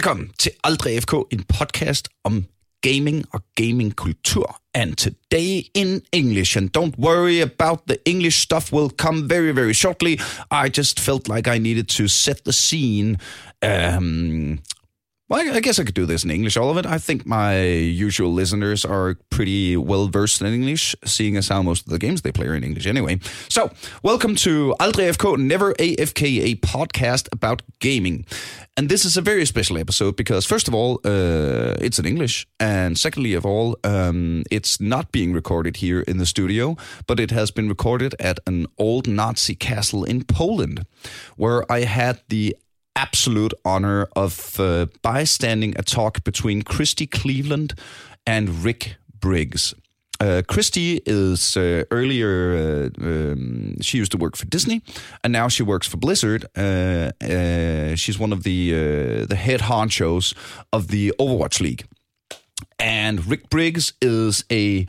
Velkommen til Aldrig AFK, en podcast om gaming og gamingkultur. And today in English. And don't worry about the English stuff will come very, very shortly. I just felt like I needed to set the scene. Um, well, I guess I could do this in English, all of it. I think my usual listeners are pretty well versed in English, seeing as how most of the games they play are in English anyway. So, welcome to Aldrig AFK, Never AFK, a podcast about gaming. And this is a very special episode because, first of all, uh, it's in English. And secondly, of all, um, it's not being recorded here in the studio, but it has been recorded at an old Nazi castle in Poland, where I had the absolute honor of uh, bystanding a talk between Christy Cleveland and Rick Briggs. Uh, Christy is uh, earlier, uh, um, she used to work for Disney, and now she works for Blizzard. Uh, uh, she's one of the uh, the head honchos of the Overwatch League. And Rick Briggs is a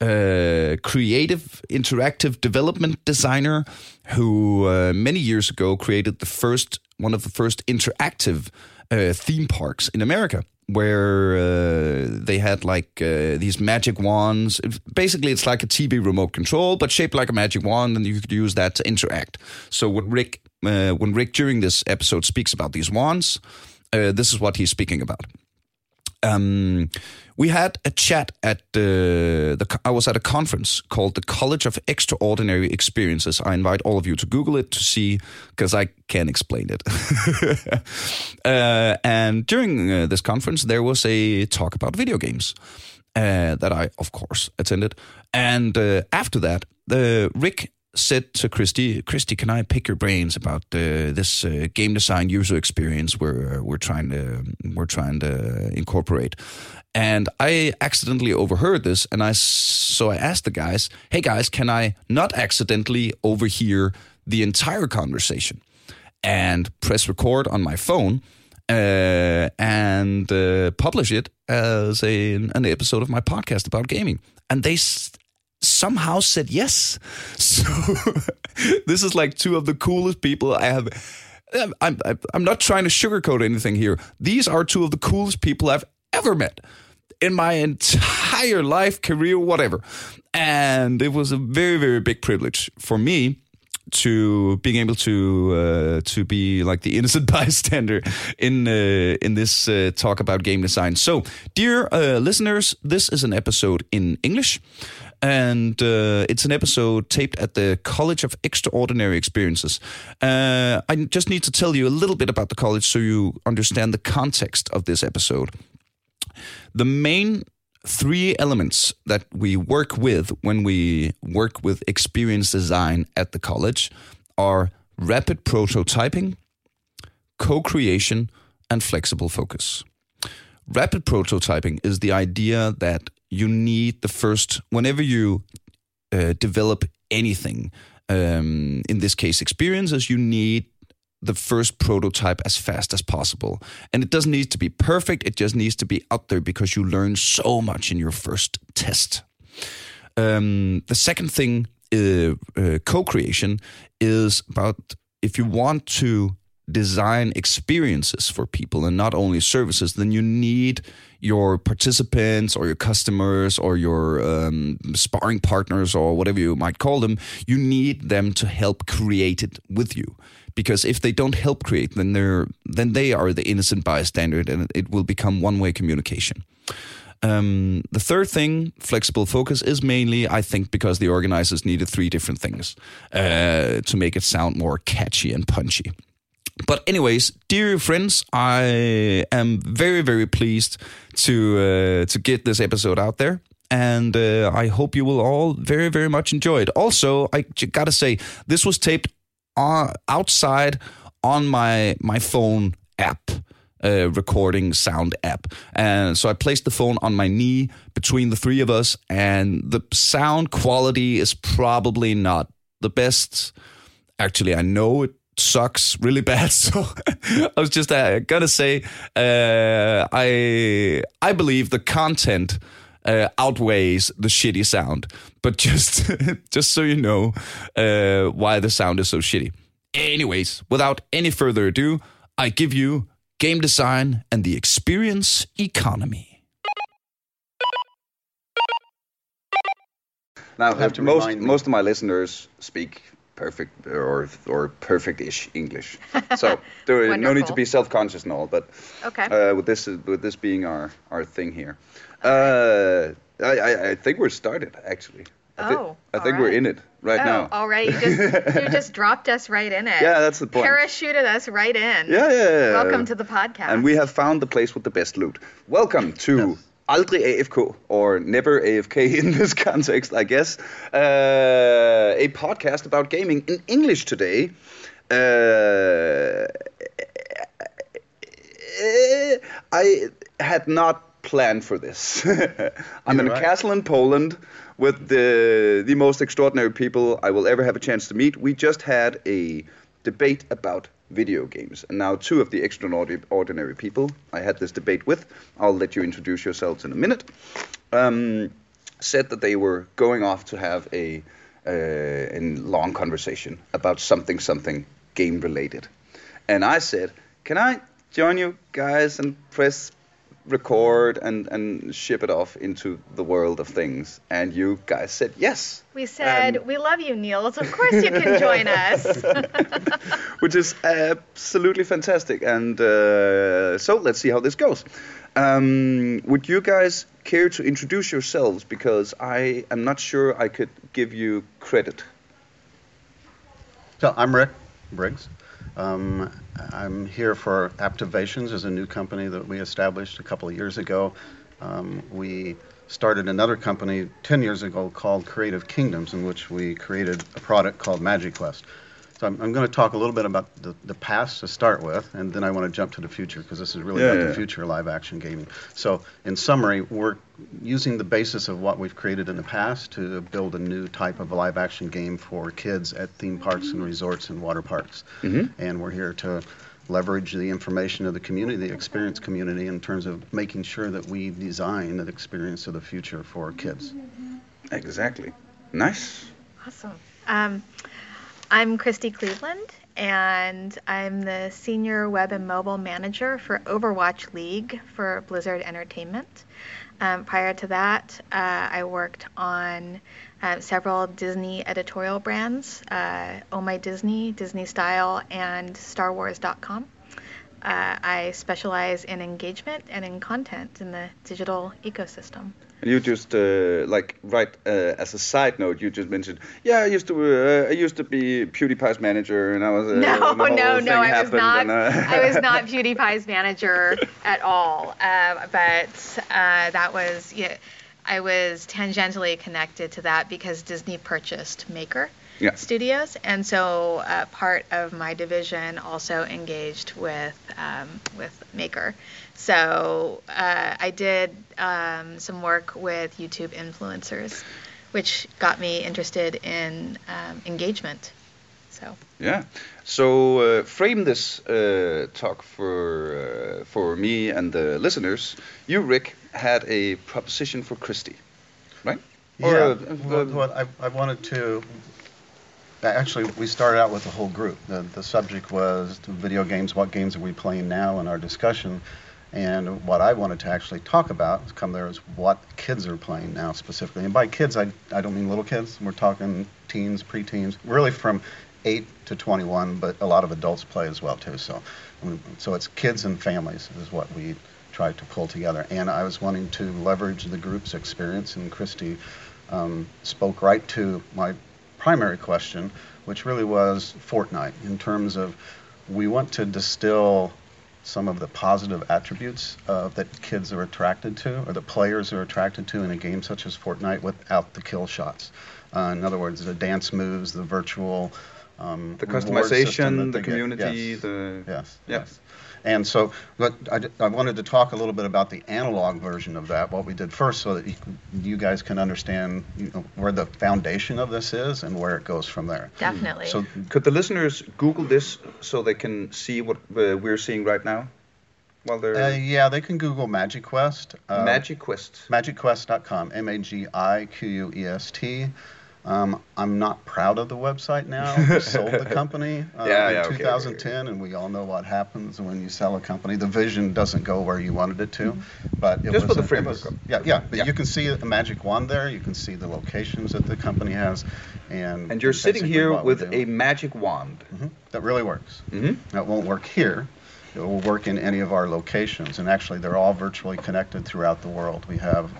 uh, creative interactive development designer who uh, many years ago created the first one of the first interactive uh, theme parks in America where uh, they had like uh, these magic wands. It- basically, it's like a TV remote control, but shaped like a magic wand, and you could use that to interact. So when Rick, uh, when Rick during this episode speaks about these wands, uh, this is what he's speaking about. Um, we had a chat at uh, the. I was at a conference called the College of Extraordinary Experiences. I invite all of you to Google it to see because I can't explain it. uh, and during uh, this conference, there was a talk about video games uh, that I, of course, attended. And uh, after that, the Rick said to Christy, "Christy, can I pick your brains about uh, this uh, game design user experience we're we're trying to we're trying to incorporate?" And I accidentally overheard this, and I so I asked the guys, "Hey guys, can I not accidentally overhear the entire conversation?" And press record on my phone uh, and uh, publish it as a, an episode of my podcast about gaming. And they somehow said yes. So this is like two of the coolest people I have. I'm, I'm, not trying to sugarcoat anything here. These are two of the coolest people I've ever met in my entire life, career, whatever. And it was a very, very big privilege for me to being able to uh, to be like the innocent bystander in uh, in this uh, talk about game design. So, dear uh, listeners, this is an episode in English. And uh, it's an episode taped at the College of Extraordinary Experiences. Uh, I just need to tell you a little bit about the college so you understand the context of this episode. The main three elements that we work with when we work with experience design at the college are rapid prototyping, co creation, and flexible focus. Rapid prototyping is the idea that you need the first, whenever you uh, develop anything, um, in this case, experiences, you need the first prototype as fast as possible. And it doesn't need to be perfect, it just needs to be out there because you learn so much in your first test. Um, the second thing, uh, uh, co creation, is about if you want to design experiences for people and not only services, then you need your participants or your customers or your um, sparring partners or whatever you might call them. You need them to help create it with you. Because if they don't help create, then they're then they are the innocent bystander, and it will become one-way communication. Um, the third thing, flexible focus, is mainly, I think, because the organizers needed three different things uh, to make it sound more catchy and punchy. But anyways, dear friends, I am very very pleased to uh, to get this episode out there. And uh, I hope you will all very, very much enjoy it. Also, I gotta say, this was taped uh, outside on my my phone app, uh, recording sound app, and so I placed the phone on my knee between the three of us, and the sound quality is probably not the best. Actually, I know it sucks really bad. So I was just uh, gonna say, uh, I I believe the content uh, outweighs the shitty sound. But just just so you know uh, why the sound is so shitty. Anyways, without any further ado, I give you game design, and the experience economy. Now, have to most remind me. most of my listeners speak perfect or or perfect-ish English, so there no need to be self-conscious and all. But Okay. uh, with this with this being our our thing here, uh, I, I I think we're started actually. I, thi- Oh, I think all we're in it right oh, now. All right, you just you just dropped us right in it. Yeah, that's the point. Parachuted us right in. Yeah, yeah, yeah. Welcome to the podcast. And we have found the place with the best loot. Welcome to Aldrig AFK, or Never AFK in this context, I guess. Uh, a podcast about gaming in English today. Uh, I had not planned for this. I'm in a castle in Poland with the the most extraordinary people I will ever have a chance to meet. We just had a debate about video games, and now two of the extraordinary people I had this debate with. I'll let you introduce yourselves in a minute. Um, said that they were going off to have a uh, a long conversation about something something game related, and I said, "Can I join you guys and press record and and ship it off into the world of things?" And you guys said yes. we said um, we love you, Niels. Of course you can join us. which is absolutely fantastic. And uh, so let's see how this goes. Um, would you guys care to introduce yourselves? Because I am not sure I could give you credit. So I'm Rick Briggs. Um, I'm here for Aptivations as a new company that we established a couple of years ago. Um, we started another company 10 years ago called Creative Kingdoms, in which we created a product called MagiQuest. So I'm, I'm going to talk a little bit about the, the past to start with, and then I want to jump to the future because this is really Yeah, about yeah. the future of live action gaming. So, in summary, we're using the basis of what we've created in the past to build a new type of live action game for kids at theme parks and resorts and water parks. And we're here to leverage the information of the community, the experience community, in terms of making sure that we design an experience of the future for kids. Exactly. Nice. Awesome. Um, I'm Christy Cleveland, and I'm the senior web and mobile manager for Overwatch League for Blizzard Entertainment. Um, prior to that, uh, I worked on uh, several Disney editorial brands uh, Oh My Disney, Disney Style, and StarWars.com. Uh, I specialize in engagement and in content in the digital ecosystem. And you just uh, like right uh, as a side note, you just mentioned, yeah, I used to uh, I used to be PewDiePie's manager, and I was uh, No, when the whole no, no. I was not. and, uh, I was not PewDiePie's manager at all. Um, but uh, that was. Yeah, I was tangentially connected to that because Disney purchased Maker Yeah. Studios, and so uh, part of my division also engaged with um, with Maker. So uh, I did um, some work with YouTube influencers, which got me interested in um, engagement. So. Yeah. So uh, frame this uh, talk for uh, for me and the listeners. You, Rick, had a proposition for Christy, right? Or, yeah. uh, what, uh, what I, I wanted to. Actually, we started out with the whole group. The, the subject was the video games. What games are we playing now in our discussion? And what I wanted to actually talk about, come there, is what kids are playing now specifically. And by kids, I, I don't mean little kids. We're talking teens, preteens, really from 8 to 21, but a lot of adults play as well too. So, so it's kids and families is what we tried to pull together. And I was wanting to leverage the group's experience, and Christy um, spoke right to my primary question, which really was Fortnite, in terms of we want to distill some of the positive attributes uh, that kids are attracted to, or that players are attracted to in a game such as Fortnite without the kill shots. Uh, in other words, the dance moves, the virtual um, the customization, the get. community, Yes. the Yes. Yeah. Yes. And so, but I, d- I wanted to talk a little bit about the analog version of that, what we did first, so that you, you guys can understand you know, where the foundation of this is and where it goes from there. Definitely. So, Could the listeners Google this so they can see what uh, we're seeing right now? While they're uh, yeah, they can Google MagiQuest. Uh, Magic Quest. MagiQuest.com, M A G I Q U E S T. Um, I'm not proud of the website now. We sold the company uh, Yeah, in yeah, okay, okay, 2010, and we all know what happens when you sell a company. The vision doesn't go where you wanted it to, but it Just was put the framework was-. Yeah, yeah. But Yeah. you can see a magic wand there. You can see the locations that the company has, and And you're sitting here with a magic wand. Mhm. that really works. hmm That won't work here. It will work in any of our locations, and actually, they're all virtually connected throughout the world. We have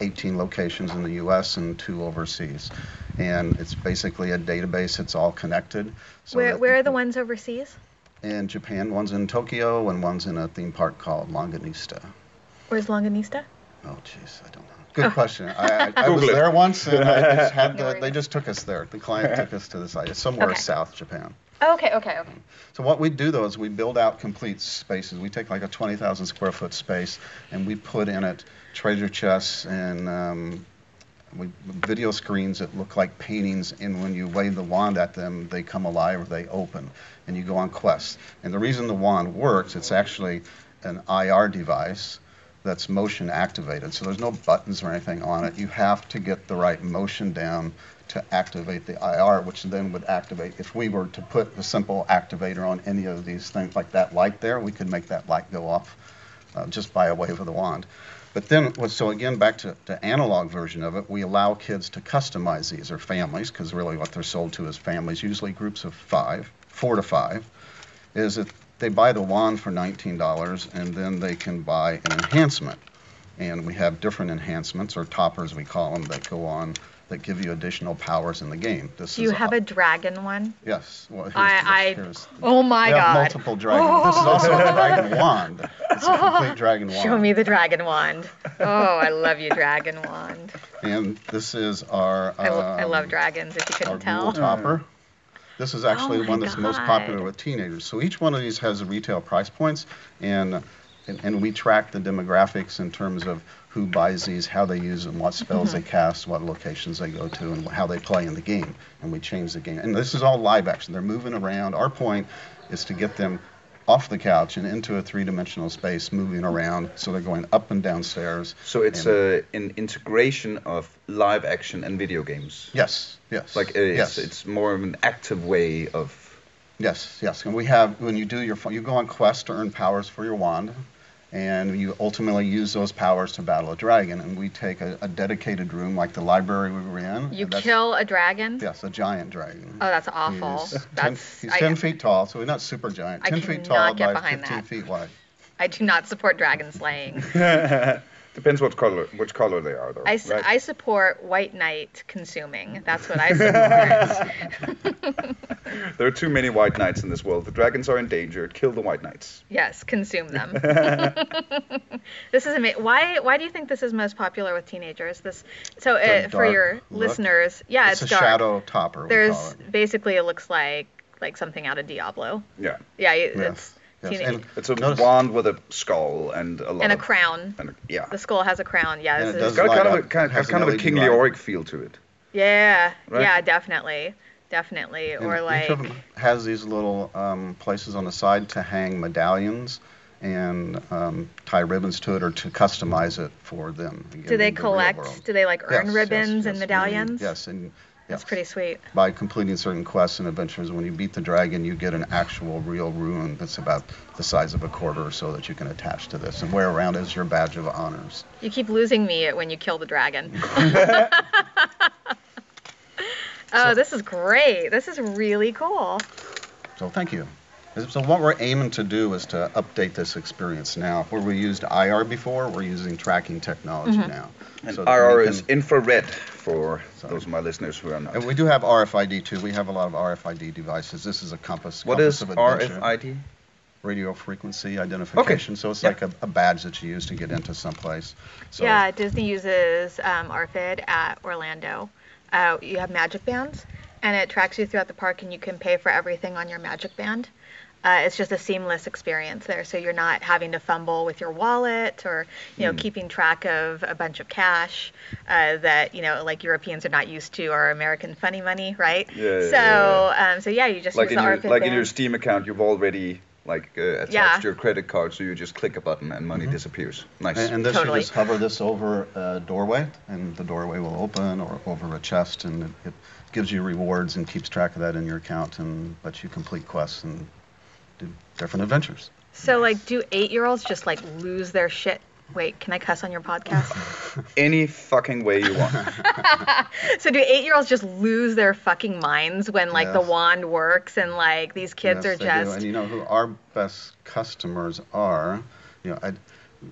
18 locations in the U.S. and two overseas, and it's basically a database. It's all connected. so where where are the ones overseas? In Japan, one's in Tokyo, and one's in a theme park called Longanista. Where's Longanista? Oh, jeez, I don't. Good question. I, I, I was there once, and I just had the, they just took us there. The client took us to the site. It's somewhere Okay. south Japan. Oh, okay, okay, okay. So what we do though is we build out complete spaces. We take like a 20,000 square foot space and we put in it treasure chests and um, we, video screens that look like paintings. And when you wave the wand at them, they come alive or they open, and you go on quests. And the reason the wand works, it's actually an IR device that's motion activated. So there's no buttons or anything on it. You have to get the right motion down to activate the IR, which then would activate. If we were to put a simple activator on any of these things, like that light there, we could make that light go off uh, just by a wave of the wand. But then, so again, back to the analog version of it, we allow kids to customize these, or families, because really what they're sold to is families, usually groups of five, four to five, is that they buy the wand for $19 and then they can buy an enhancement. And we have different enhancements, or toppers we call them, that go on that give you additional powers in the game. This Do you have a dragon one? Yes. Well, here's, I, I, here's, oh my we have god. multiple dragons. This is also a dragon wand. It's a complete dragon wand. Show me the dragon wand. Oh, I love you, dragon wand. And this is our. I, lo- I love um, dragons, if you couldn't rule tell. topper. This is actually Oh the one that's most popular with teenagers. So each one of these has a retail price points, and, and and we track the demographics in terms of who buys these, how they use them, what spells Mm-hmm. they cast, what locations they go to, and how they play in the game. And we change the game. And this is all live action. They're moving around. Our point is to get them off the couch and into a three-dimensional space, moving around. So they're going up and down stairs. So it's uh, an integration of live action and video games. yes, yes, Like uh, yes. it's, it's more of an active way of. Yes, yes. And we have, when you do your, you go on quest to earn powers for your wand, and you ultimately use those powers to battle a dragon. And we take a, a dedicated room, like the library we were in. You kill a dragon? Yes, a giant dragon. Oh, that's awful. He's, ten, That's he's I, 10 feet tall, so he's not super giant. I 10 feet tall get by 15 that. feet wide. I do not support dragon slaying. Depends what color, which color they are, though. I, s- right? I support white knight consuming. That's what I support. There are too many white knights in this world. The dragons are endangered. Kill the white knights. yes, consume them. this is amazing. Why why do you think this is most popular with teenagers? This so uh, for your look. listeners, yeah, it's, it's, a dark. shadow topper, we There's call it. basically it looks like like something out of Diablo. Yeah. Yeah, it- Yes, it's yes. And It's a Notice- wand with a skull and a and a of- crown. And a, yeah. The skull has a crown. Yeah, it is does It's got kind of a kind, Has kind of a LED King light. Leoric feel to it. yeah, Right? yeah, definitely, definitely. And or each like of them has these little um, places on the side to hang medallions and um, tie ribbons to it or to customize it for them. Do they in the collect? Do they like earn Yes, yes, ribbons yes, and we- medallions? yes, and That's yes. pretty sweet. By completing certain quests and adventures, when you beat the dragon, you get an actual real rune that's about the size of a quarter or so that you can attach to this and wear around as your badge of honors. You keep losing me when you kill the dragon. oh, this is great. This is really cool. So thank you. So what we're aiming to do is to update this experience now. Where we used IR before, we're using tracking technology Mm-hmm. now. And So RR can- is infrared for Sorry. those of my listeners who are not. And we do have RFID too. We have a lot of RFID devices. This is a compass. What compass is of RFID? Radio frequency identification. So it's Yeah. like a, a badge that you use to get into someplace. So yeah, Disney uses um, RFID at Orlando. Uh, you have Magic Bands, and it tracks you throughout the park, and you can pay for everything on your Magic Band. Uh, it's just a seamless experience there, so you're not having to fumble with your wallet or you know keeping track of a bunch of cash uh, that you know like Europeans are not used to or American funny money, right? Yeah, yeah, So yeah, um, so yeah, you just Like use in your like in your Steam account, you've already like uh, attached Yeah. your credit card, so you just click a button and money disappears. Nice. And, and this Totally. you just hover this over a doorway, and the doorway will open, or over a chest, and it, it gives you rewards and keeps track of that in your account, and lets you complete quests and do different adventures. So like, do eight-year-olds just like lose their shit? Wait, can I cuss on your podcast? Any fucking way you want. so do eight-year-olds just lose their fucking minds when like the Yes. wand works and like these kids Yes, are they do. just And you know who our best customers are? You know, I,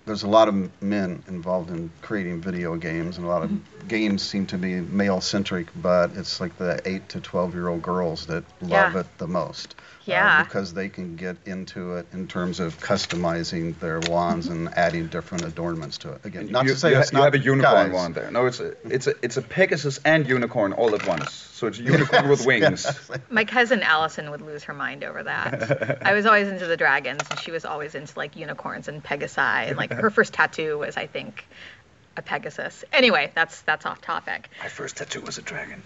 there's a lot of men involved in creating video games, and a lot of Mm-hmm. games seem to be male-centric, but it's like the eight to twelve-year-old girls that Yeah. love it the most. Uh, Yeah. because they can get into it in terms of customizing their wands and adding different adornments to it. Again, not you, to say you, it's ha- you not have a unicorn guys. one there. No, it's a it's a it's a Pegasus and unicorn all at once. So it's a unicorn with wings. My cousin Allison would lose her mind over that. I was always into the dragons, and she was always into like unicorns and pegasi. And like her first tattoo was, I think, a Pegasus. Anyway, that's that's off topic. My first tattoo was a dragon.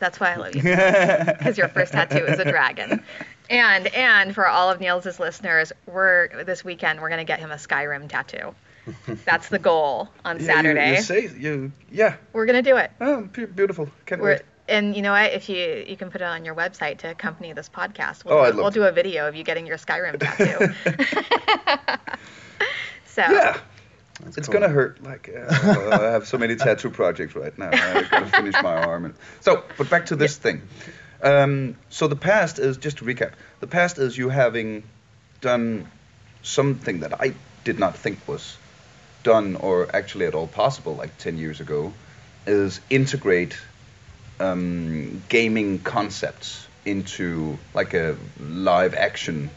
That's why I love you, because your first tattoo is a dragon. And and for all of Niels' listeners, we're this weekend we're gonna get him a Skyrim tattoo. That's the goal on Yeah, you- Saturday. You, say you yeah. We're gonna do it. Oh, beautiful. Can't We're, wait. and you know what? If you you can put it on your website to accompany this podcast, we'll, Oh, I'd do, love we'll do a video of you getting your Skyrim tattoo. so Yeah. That's It's cool. gonna hurt. Like uh, I have so many tattoo projects right now. I gotta finish my arm. And... So, but back to this thing. Um, so the past is just to recap. The past is you having done something that I did not think was done or actually at all possible like 10 years ago is integrate um, gaming concepts into like a live action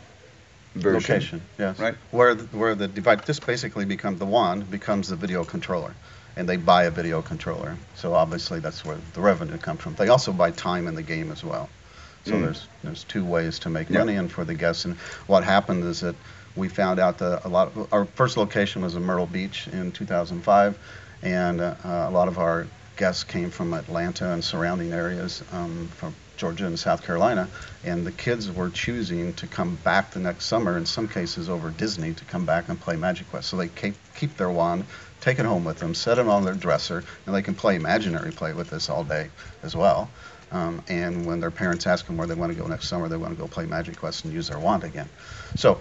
version. Location, yes. Right. Where the, where the device, this basically becomes the wand becomes the video controller, and they buy a video controller. So obviously that's where the revenue comes from. They also buy time in the game as well. So Mm. there's there's two ways to make Yeah. money, and for the guests. And what happened is that we found out that a lot. Of, our first location was in Myrtle Beach in 2005, and uh, a lot of our guests came from Atlanta and surrounding areas, um, from Georgia and South Carolina, and the kids were choosing to come back the next summer, in some cases over Disney, to come back and play MagiQuest. So they keep, keep their wand, take it home with them, set it on their dresser, and they can play imaginary play with this all day as well. Um, and when their parents ask them where they want to go next summer, they want to go play MagiQuest and use their wand again. So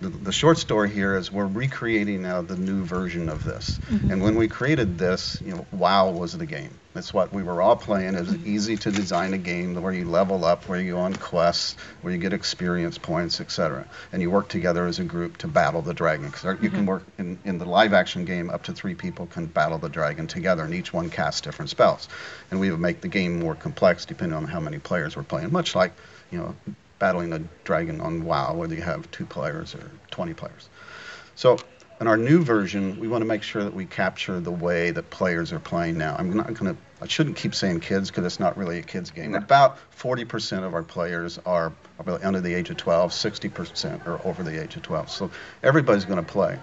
the, the short story here is we're recreating now the new version of this. And when we created this, you know, WoW was the game. That's what we were all playing. It was mm-hmm. easy to design a game where you level up, where you go on quests, where you get experience points, etc. And you work together as a group to battle the dragon. Because you can mm-hmm. work in, in the live action game, up to three people can battle the dragon together, and each one casts different spells. And we would make the game more complex depending on how many players we're playing, much like, you know, battling a dragon on WoW, whether you have two players or 20 players. So in our new version, we want to make sure that we capture the way that players are playing now. I'm not going to, I shouldn't keep saying kids because it's not really a kids game. No. About 40% of our players are are under the age of 12, 60% are over the age of 12. So everybody's going to play.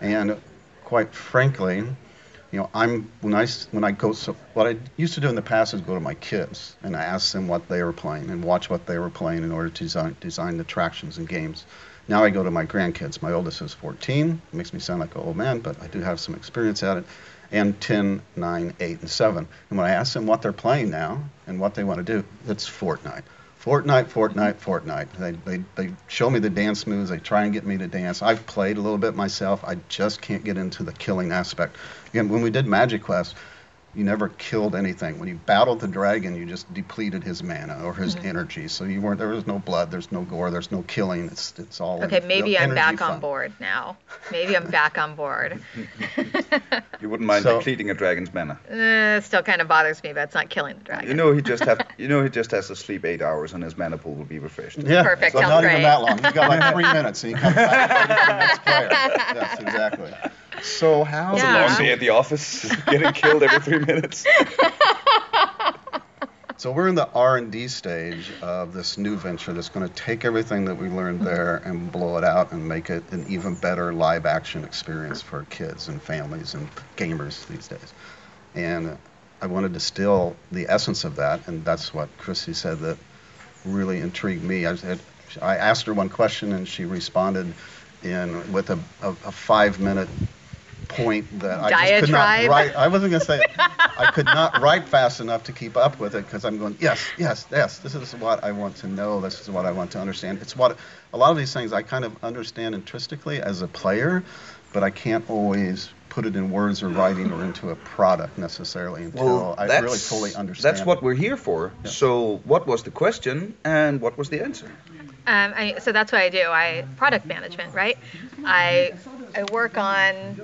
And quite frankly, you know, I'm when I when I go so what I used to do in the past is go to my kids and I ask them what they were playing and watch what they were playing in order to design design the attractions and games. Now I go to my grandkids. My oldest is 14. It makes me sound like an old man, but I do have some experience at it. And 10, 9, 8, and 7. And when I ask them what they're playing now and what they want to do, it's Fortnite. Fortnite, Fortnite, Fortnite. They, they, they show me the dance moves. They try and get me to dance. I've played a little bit myself. I just can't get into the killing aspect. Again, when we did MagiQuest, you never killed anything. When you battled the dragon, you just depleted his mana or his energy. So you weren't. There was no blood. There's no gore. There's no killing. It's it's all. okay, maybe I'm back fun. on board now. Maybe I'm back on board. You wouldn't mind So- depleting a dragon's mana. Uh, still kind of bothers me, but it's not killing the dragon. You know he just have you know he just has to sleep eight hours and his mana pool will be refreshed. Yeah, Perfect, So not great. even that long. He's got like three minutes, and he comes back the next player. Yes, exactly. So how? Yeah. Long day at the office, getting killed every three minutes. So we're in the R&D stage of this new venture that's going to take everything that we learned there and blow it out and make it an even better live action experience for kids and families and gamers these days. And I want to distill the essence of that, and that's what Chrissy said that really intrigued me. I said, I asked her one question and she responded in with a, a, a five minute point that I just could not write. I wasn't going to say I could not write fast enough to keep up with it because I'm going, yes, yes, yes, this is what I want to know. This is what I want to understand. It's what a lot of these things I kind of understand intrinsically as a player, but I can't always put it in words or writing or into a product necessarily until I really fully understand. That's what we're here for. So, what was the question and what was the answer? Um, I, so that's what I do. I product management, right? I I work on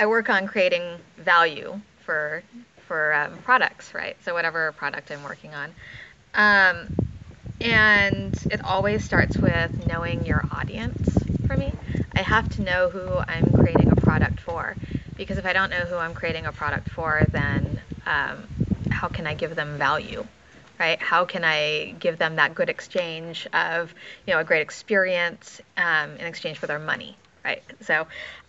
I work on creating value for for um, products, right? So whatever product I'm working on, um, and it always starts with knowing your audience. For me, I have to know who I'm creating a product for, because if I don't know who I'm creating a product for, then um, how can I give them value? right? How can I give them that good exchange of, you know, a great experience um, in exchange for their money, right? So,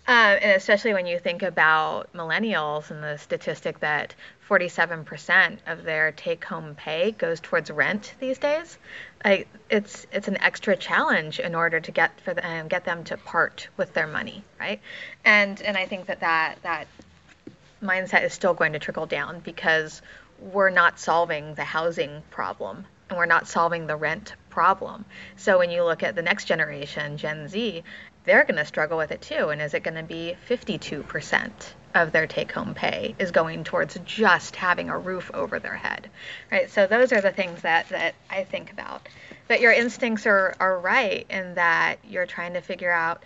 um, and especially when you think about millennials and the statistic that 47% of their take-home pay goes towards rent these days, like it's it's an extra challenge in order to get for them get them to part with their money, right? And and I think that that that mindset is still going to trickle down because we're not solving the housing problem and we're not solving the rent problem. So when you look at the next generation, Gen Z, they're going to struggle with it too. And is it going to be 52% of their take home pay is going towards just having a roof over their head? Right? So those are the things that, that I think about. But your instincts are, are right in that you're trying to figure out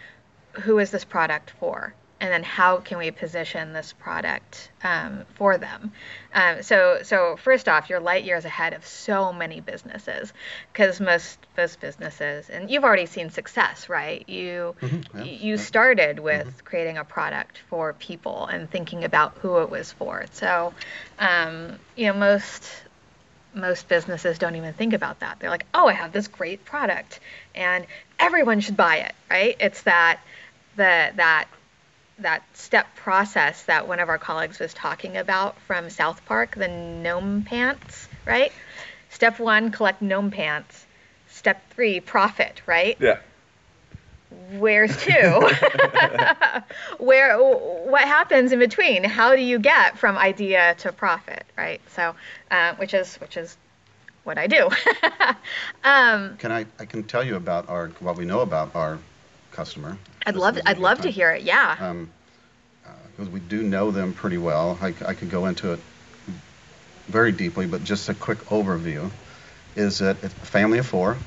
who is this product for? And then how can we position this product um, for them? Um, so, so first off, you're light years ahead of so many businesses because most most businesses, and you've already seen success, right? You yeah, you started with creating a product for people and thinking about who it was for. So, um, you know, most most businesses don't even think about that. They're like, oh, I have this great product, and everyone should buy it, right? It's that the that that step process that one of our colleagues was talking about from South Park, the gnome pants, right? Step one, collect gnome pants. Step three, profit, right? Yeah. Where's two? Where what happens in between? How do you get from idea to profit, right? So, uh, which is which is what I do. um, Can I? I can tell you about our what we know about our customer. I'd love I'd love to hear it. Yeah. Um, because we do know them pretty well. I could go into it very deeply, but just a quick overview is that it's a family of 4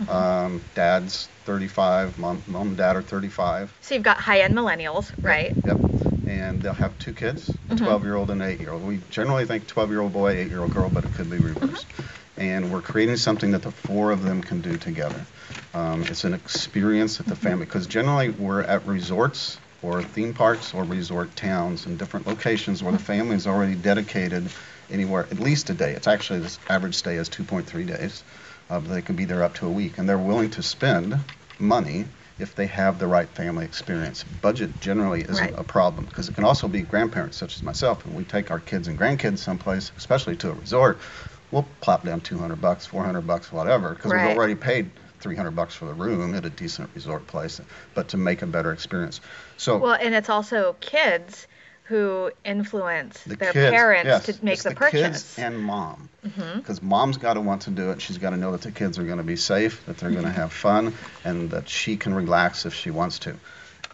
Mm-hmm. Um, dad's 35, mom, mom and dad are 35. So you've got high end millennials, right? Yep. And they'll have two kids, a Mm-hmm. 12 year old and an 8 year old. We generally think 12 year old boy, 8 year old girl, but it could be reversed. And we're creating something that the four of them can do together. Um, it's an experience that the family, because generally we're at resorts or theme parks or resort towns in different locations where the family is already dedicated anywhere at least a day. It's actually this average stay is 2.3 days. Uh, but they can be there up to a week, and they're willing to spend money if they have the right family experience. Budget generally isn't Right. a problem because it can also be grandparents such as myself. and we take our kids and grandkids someplace, especially to a resort, we'll plop down 200 bucks, 400 bucks, whatever, because Right. we've already paid 300 bucks for the room at a decent resort place, but to make a better experience. So Well, and it's also kids who influence the their kids, parents yes, to make the, the purchase. Mm-hmm. kids and mom, because mom's got to want to do it. She's got to know that the kids are going to be safe, that they're going Mm-hmm. to have fun, and that she can relax if she wants to.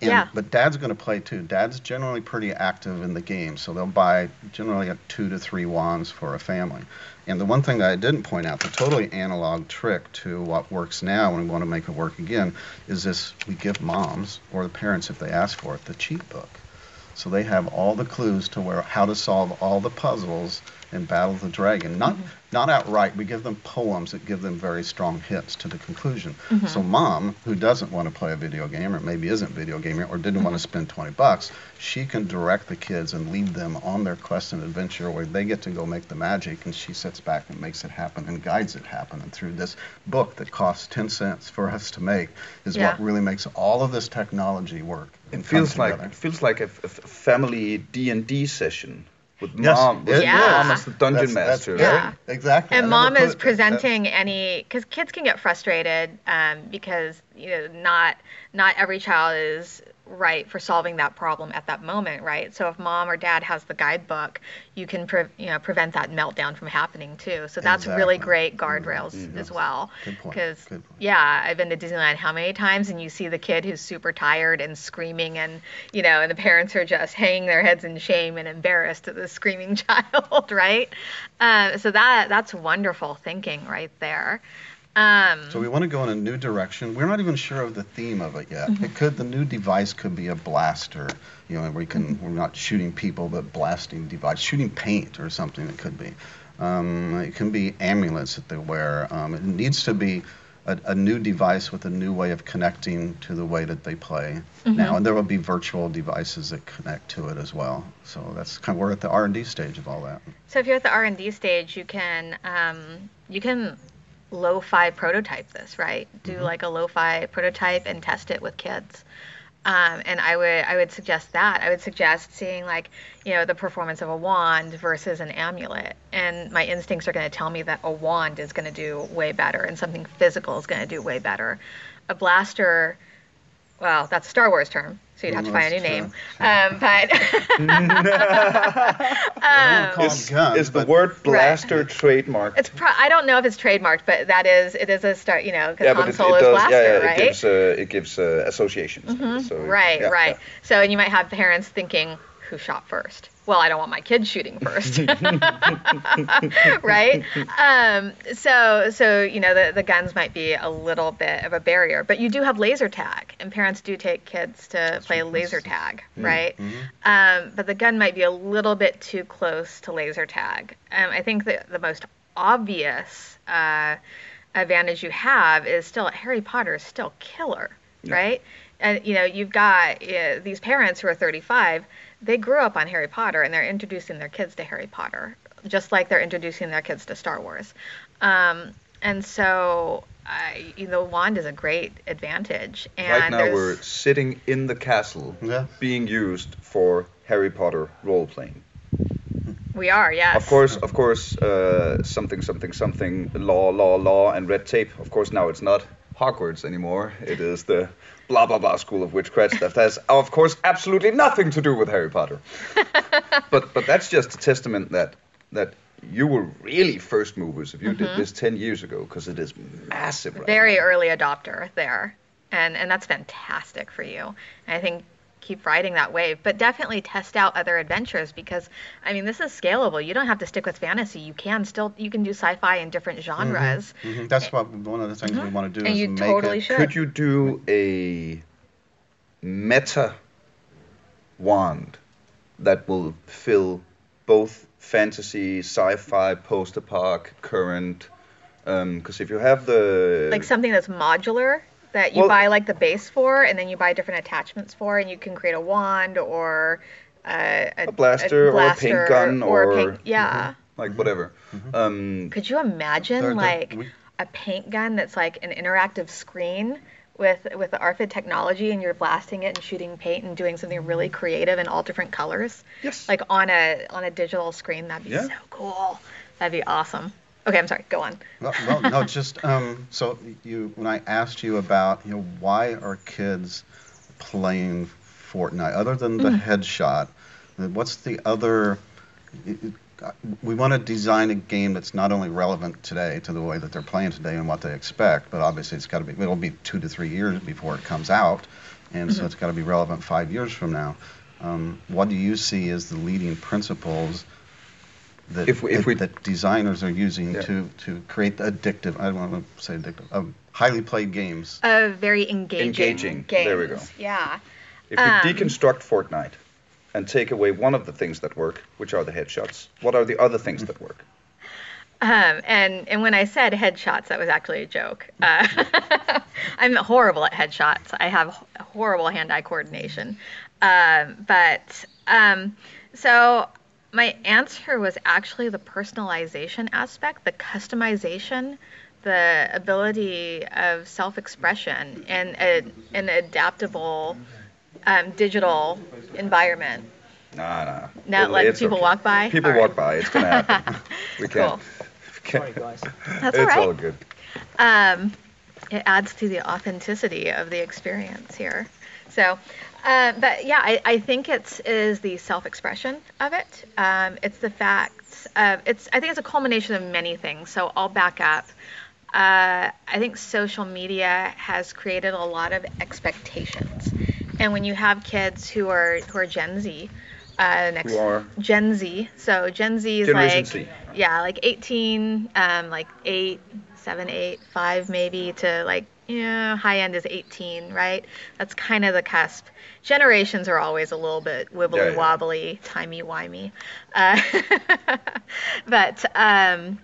And, Yeah. But dad's going to play too. Dad's generally pretty active in the game, so they'll buy generally a two to three wands for a family. And the one thing that I didn't point out, the totally analog trick to what works now and we want to make it work again, is this: we give moms or the parents, if they ask for it, the cheat book. So they have all the clues to where how to solve all the puzzles in Battle of the Dragon. Not mm-hmm. Not outright. We give them poems that give them very strong hits to the conclusion. Mm-hmm. So mom, who doesn't want to play a video game or maybe isn't video gaming or didn't want to mm-hmm. spend 20 bucks, she can direct the kids and lead them on their quest and adventure where they get to go make the magic and she sits back and makes it happen and guides it happen. And through this book that costs 10 cents for us to make is Yeah. what really makes all of this technology work. It feels like together. it feels like a, f- a f- family D and D session. With Yes, mom. With Yeah. mom as the dungeon That's- that's master. right. right? Exactly. And never mom is it- presenting any because kids can get frustrated um, because you know not not every child is right for solving that problem at that moment right? So if mom or dad has the guidebook you can pre- you know prevent that meltdown from happening too. So that's really great guardrails as well. Because yeah i've been to disneyland how many times and you see the kid who's super tired and screaming and you know and the parents are just hanging their heads in shame and embarrassed at the screaming child right? Um, so that that's wonderful thinking right there um, So we want to go in a new direction. We're not even sure of the theme of it yet. Mm-hmm. It could the new device could be a blaster, you know, and we can we're not shooting people but blasting device, shooting paint or something. It could be. Um, it can be amulets that they wear. Um, it needs to be a, a new device with a new way of connecting to the way that they play Mm-hmm. now, and there will be virtual devices that connect to it as well. So that's kind of we're at the R and D stage of all that. so if you're at the r&d stage you can um, you can lo-fi prototype this right? Do like a lo-fi prototype and test it with kids. Um, and I would I would suggest that. I would suggest seeing like you know the performance of a wand versus an amulet, and my instincts are going to tell me that a wand is going to do way better, and something physical is going to do way better. A blaster, well, that's a Star Wars term, so you'd have to Mm, find a new name. true. Um, but I Is, them guns, is the but- word blaster trademarked? it's pro- I don't know if it's trademarked, but that is it is a start. You know, because yeah, but Han it, Solo it is does. blaster, yeah, yeah, right? it gives uh, it gives uh, associations. So, Right, yeah, right. yeah. So, and you might have parents thinking, who shot first? Well, I don't want my kids shooting first. right? Um, so, so you know, the, the guns might be a little bit of a barrier, but you do have laser tag, and parents do take kids to play laser tag, right? Um, but the gun might be a little bit too close to laser tag. Um, I think that the most obvious uh, advantage you have is still Harry Potter is still killer, right? And you know, you've got uh, these parents who are 35. They grew up on Harry Potter, and they're introducing their kids to Harry Potter, just like they're introducing their kids to Star Wars. Um, and so, I, you know, wand is a great advantage. And Right now there's- we're sitting in the castle, Yeah. being used for Harry Potter role playing. we are, yes. Of course, of course, uh, something, something, something, law, law, law, and red tape. Of course, now it's not Hogwarts anymore. It is the blah blah blah school of witchcraft that has, of course, absolutely nothing to do with Harry Potter. but but that's just a testament that that you were really first movers if you did mm-hmm. this ten years ago, because it is massive. Right very now. early adopter there and and that's fantastic for you and i think keep riding that wave but definitely test out other adventures because i mean this is scalable. You don't have to stick with fantasy. You can still you can do sci-fi in different mm-hmm. genres. Mhm. That's what one of the things we mm-hmm. want to do and is you make totally it. should. Could you do a meta wand that will fill both fantasy, sci-fi, post-apoc, current? Um, because if you have the like something that's modular that you Well- buy like the base for and then you buy different attachments for and you can create a wand or uh, a, A blaster or a paint gun or, a or- paint, yeah like whatever. Um, Could you imagine They're- they're- like we- a paint gun that's like an interactive screen with with the RFID technology and you're blasting it and shooting paint and doing something really creative in all different colors? Yes. Like on a on a digital screen, that'd be Yeah. so cool. That'd be awesome. Okay, I'm sorry. Go on. Well, well, no, just um, so you when I asked you about you know why are kids playing Fortnite other than the headshot? uh, What's the other? We want to design a game that's not only relevant today to the way that they're playing today and what they expect, but obviously it's got to be. It'll be two to three years before it comes out, and so it's got to be relevant five years from now. Um, what do you see as the leading principles that, If we- if that- we- that designers are using Yeah. to to create addictive? I don't want to say addictive. Um, highly played games. Uh, very engaging. Engaging. Games. There we go. Yeah. if we Um, deconstruct Fortnite and take away one of the things that work, which are the headshots, what are the other things that work? Um, and and when I said headshots, that was actually a joke. Uh, I'm horrible at headshots. I have horrible hand-eye coordination. Um, but um, so my answer was actually the personalization aspect, the customization, the ability of self-expression, and a, an adaptable um, digital environment. Nah, nah. Not It'll- let people okay. walk by? People All walk right. by. It's gonna happen. we can't. Cool. can't- Sorry, guys. That's it's all right. all good. um, it adds to the authenticity of the experience here. So, uh, but yeah, I, I think it's is the self-expression of it. Um, it's the fact. Of, it's I think it's a culmination of many things. So I'll back up. Uh, I think social media has created a lot of expectations, and when you have kids who are who are Gen Z, uh, next? Gen Z. So Gen Z is Generation like Z. yeah, like 18, um, like 8, 7, 8, 5 maybe to like, yeah, high end is 18, right? That's kind of the cusp. Generations are always a little bit wibbly Yeah, yeah. wobbly, timey wimey. Uh, but um,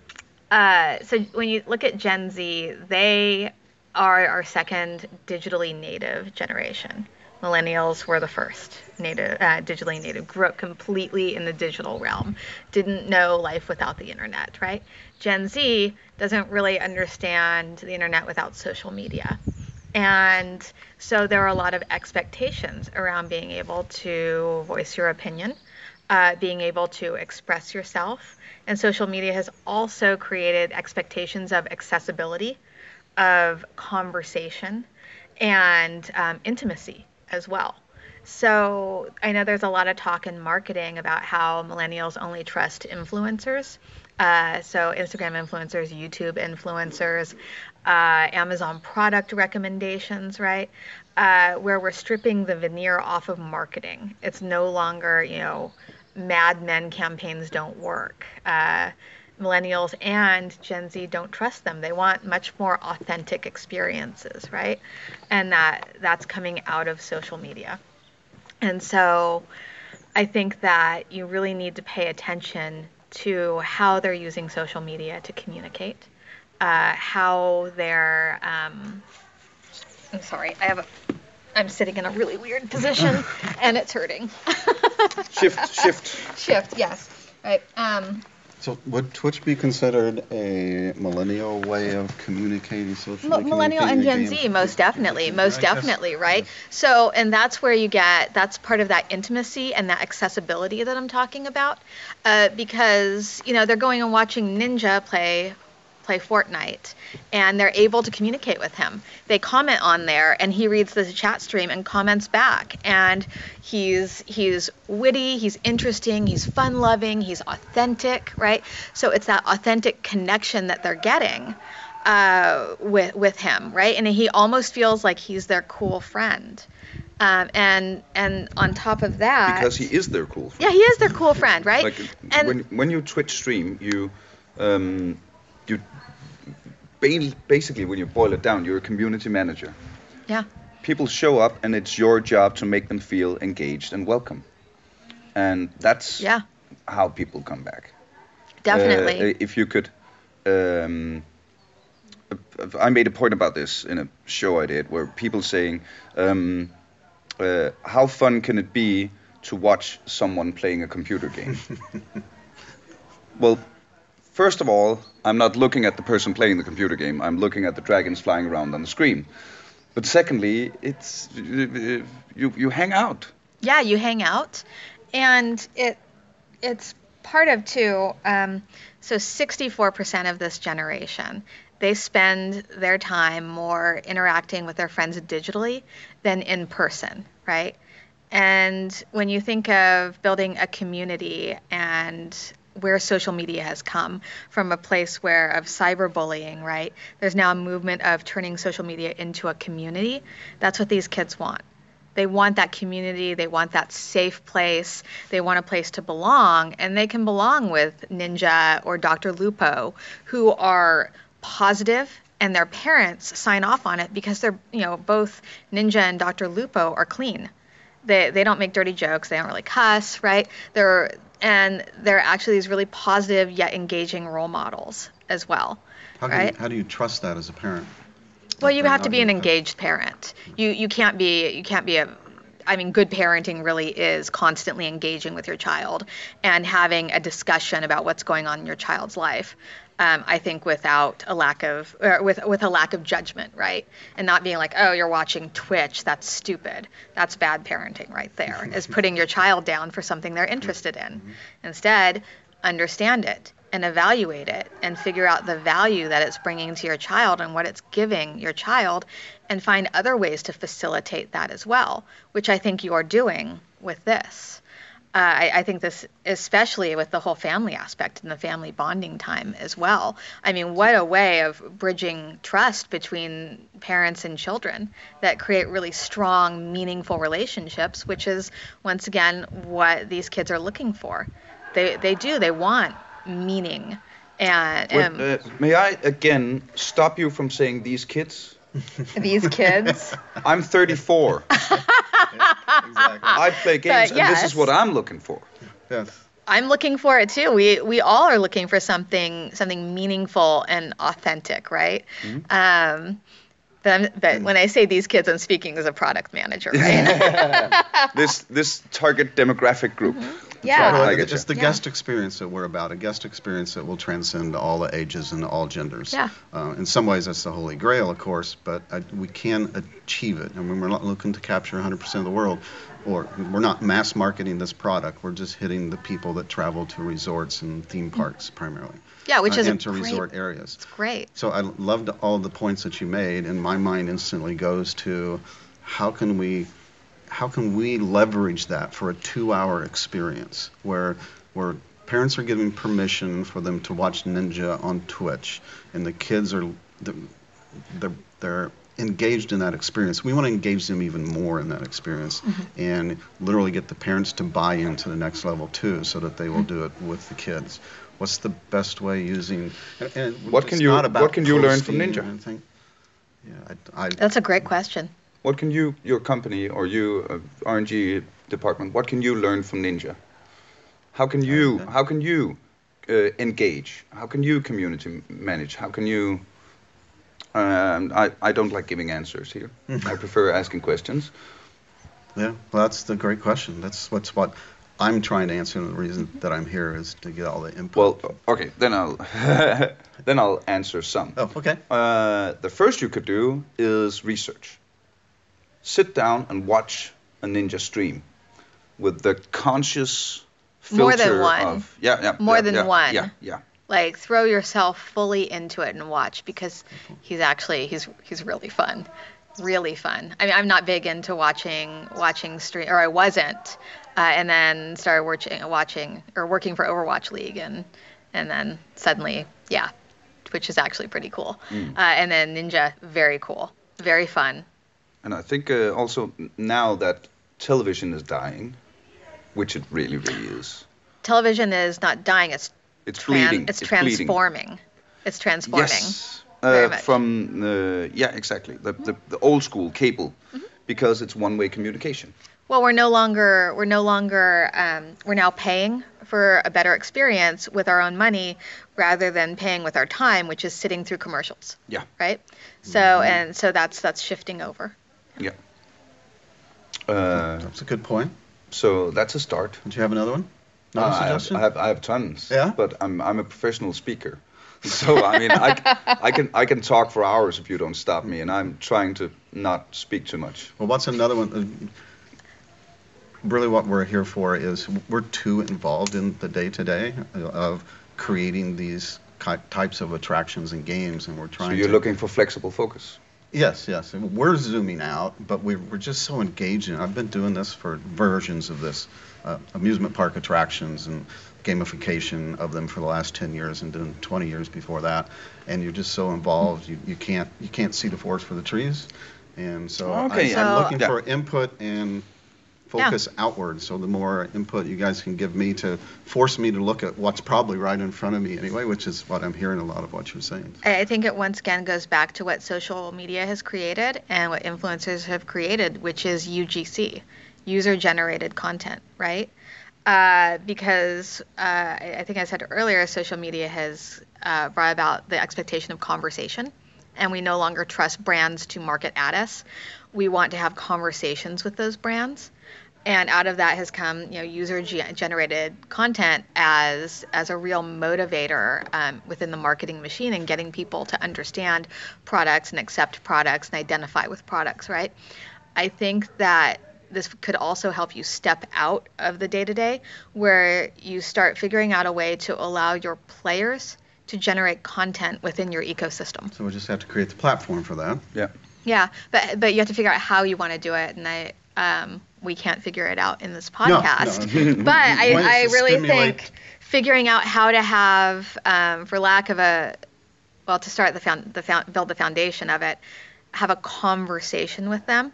uh, so when you look at Gen Z, they are our second digitally native generation. Millennials were the first native, uh, digitally native, grew up completely in the digital realm, didn't know life without the internet, right? Gen Z doesn't really understand the internet without social media. And so there are a lot of expectations around being able to voice your opinion, uh, being able to express yourself. And social media has also created expectations of accessibility, of conversation, and um, intimacy as well. So I know there's a lot of talk in marketing about how millennials only trust influencers. Uh, so Instagram influencers, YouTube influencers, uh, Amazon product recommendations, right? Uh, where we're stripping the veneer off of marketing. It's no longer, you know, Mad Men campaigns don't work. Millennials and Gen Z don't trust them. They want much more authentic experiences, right? And that that's coming out of social media. And so I think that you really need to pay attention to how they're using social media to communicate, uh, how they're. Um, I'm sorry, I have a. I'm sitting in a really weird position, and it's hurting. Shift, shift. Shift, yes. Right. Um, So would Twitch be considered a millennial way of communicating socially? Mil- millennial and Gen Z, most definitely, most I guess- definitely, right? So, and that's where you get that's part of that intimacy and that accessibility that I'm talking about, uh, because you know they're going and watching Ninja play play Fortnite, and they're able to communicate with him. They comment on there, and he reads the chat stream and comments back, and he's he's witty, he's interesting, he's fun-loving, he's authentic, right? So it's that authentic connection that they're getting uh, with with him, right? And he almost feels like he's their cool friend. Um, and and on top of that, Because he is their cool friend. yeah, he is their cool friend, right? Like and when when you Twitch stream, you um, you basically when you boil it down, you're a community manager. yeah, People show up, and it's your job to make them feel engaged and welcome. And that's yeah, how people come back. definitely. Uh, if you could, um, I made a point about this in a show I did, where people saying, um, uh, "How fun can it be to watch someone playing a computer game?" well, first of all, I'm not looking at the person playing the computer game. I'm looking at the dragons flying around on the screen. But secondly, it's you you hang out. yeah, you hang out, and it it's part of too. Um, so 64% of this generation they spend their time more interacting with their friends digitally than in person, right? And when you think of building a community and where social media has come from a place where of cyberbullying, right? There's now a movement of turning social media into a community. That's what these kids want. They want that community, they want that safe place, they want a place to belong, and they can belong with Ninja or Dr. Lupo, who are positive and their parents sign off on it because they're, you know, both Ninja and Dr. Lupo are clean they they don't make dirty jokes they don't really cuss right they're and they're actually these really positive yet engaging role models as well How do, you, how do you trust that as a parent? well you have to be an engaged parent you you can't be you can't be a I mean, good parenting really is constantly engaging with your child and having a discussion about what's going on in your child's life. Um, I think without a lack of, or with with a lack of judgment, right, and not being like, oh, you're watching Twitch, that's stupid, that's bad parenting right there, is putting your child down for something they're interested in. Instead, understand it and evaluate it and figure out the value that it's bringing to your child and what it's giving your child and find other ways to facilitate that as well, which I think you are doing with this. Uh, I, I think this, especially with the whole family aspect and the family bonding time as well. I mean, what a way of bridging trust between parents and children that create really strong, meaningful relationships, which is, once again, what these kids are looking for. They, they do, they want meaning. And um, uh, may I again stop you from saying these kids? These kids. I'm 34. Exactly. I play games, But and this is what I'm looking for. Yes. I'm looking for it too. We we all are looking for something something meaningful and authentic, right? Mm-hmm. Um, but, I'm, but mm. when I say these kids, I'm speaking as a product manager, right? This this target demographic group. Mm-hmm. Yeah. Well, I get it's you. the Yeah. guest experience that we're about, a guest experience that will transcend all the ages and all genders. Yeah. Uh, in some ways, that's the holy grail, of course, but uh, we can achieve it. I mean, we're not looking to capture 100% of the world, or we're not mass marketing this product. We're just hitting the people that travel to resorts and theme parks primarily. Yeah, which uh, is a and to great- resort areas. It's great. So I loved all the points that you made, and my mind instantly goes to how can we how can we leverage that for a two-hour experience where where parents are giving permission for them to watch Ninja on Twitch, and the kids are they're, they're engaged in that experience. We want to engage them even more in that experience, mm-hmm. and literally get the parents to buy into the next level too, so that they will mm-hmm. do it with the kids. What's the best way using? And, and What can you- not about what can you learn from Ninja? Yeah, I, I, That's a great question. What can you, your company or you, uh, RNG department, what can you learn from Ninja? How can you, how can you uh, engage? How can you community manage? How can you? Um, I, I don't like giving answers here. I prefer asking questions. yeah. Well, that's the great question. That's what's what I'm trying to answer. And the reason that I'm here is to get all the input. Well, okay, then I'll then I'll answer some. oh, okay. Uh, the first you could do is research. Sit down and watch a ninja stream with the conscious filter More than one. of yeah yeah More yeah, than yeah, one. yeah yeah Like throw yourself fully into it and watch because he's actually he's he's really fun. Really fun. I mean, I'm not big into watching watching stream, or I wasn't, uh, and then started watching watching or working for Overwatch League, and and then suddenly, yeah, which is actually pretty cool. Mm. Uh, and then Ninja, very cool, very fun. And I think uh, also now that television is dying, which it really really is, Television is not dying; it's it's tran- bleeding. it's, bleeding. transforming. It's transforming. Yes. Uh, from the yeah exactly the, the the old school cable, Mm-hmm. because it's one way communication. Well, we're no longer we're no longer um, we're now paying for a better experience with our own money rather than paying with our time, which is sitting through commercials, Yeah right? So and so that's that's shifting over. Yeah. Uh, That's a good point. so that's a start. Do you have another one? Another Uh, I, have, suggestion? I have I have tons. Yeah? But I'm I'm a professional speaker, so I mean I, I can I can talk for hours if you don't stop me, and I'm trying to not speak too much. Well, what's another one? Really, what we're here for is we're too involved in the day to day of creating these types of attractions and games, and we're trying. So you're to, looking for flexible focus. Yes, yes. We're zooming out, but we're, we're just so engaged in it. I've been doing this for versions of this uh, amusement park attractions and gamification of them for the last 10 years and doing 20 years before that. And you're just so involved, you, you can't you can't see the forest for the trees. And so Okay, I, I'm So- looking Yeah. for input and focus outward. So the more input you guys can give me to force me to look at what's probably right in front of me anyway, which is what I'm hearing a lot of what you're saying. I think it once again goes back to what social media has created and what influencers have created, which is UGC, user generated content, right? Uh, because uh, I I think I said earlier, social media has uh, brought about the expectation of conversation and we no longer trust brands to market at us. We want to have conversations with those brands. And out of that has come, you know, user-generated content as as a real motivator um, within the marketing machine and getting people to understand products and accept products and identify with products, right? I think that this could also help you step out of the day to day where you start figuring out a way to allow your players to generate content within your ecosystem. So we just have to create the platform for that. Yeah. Yeah, but but you have to figure out how you want to do it, and I um, we can't figure it out in this podcast. No, no. but I, I really stimulate- think figuring out how to have, um, for lack of a, well, to start the found, the found, build the foundation of it, have a conversation with them.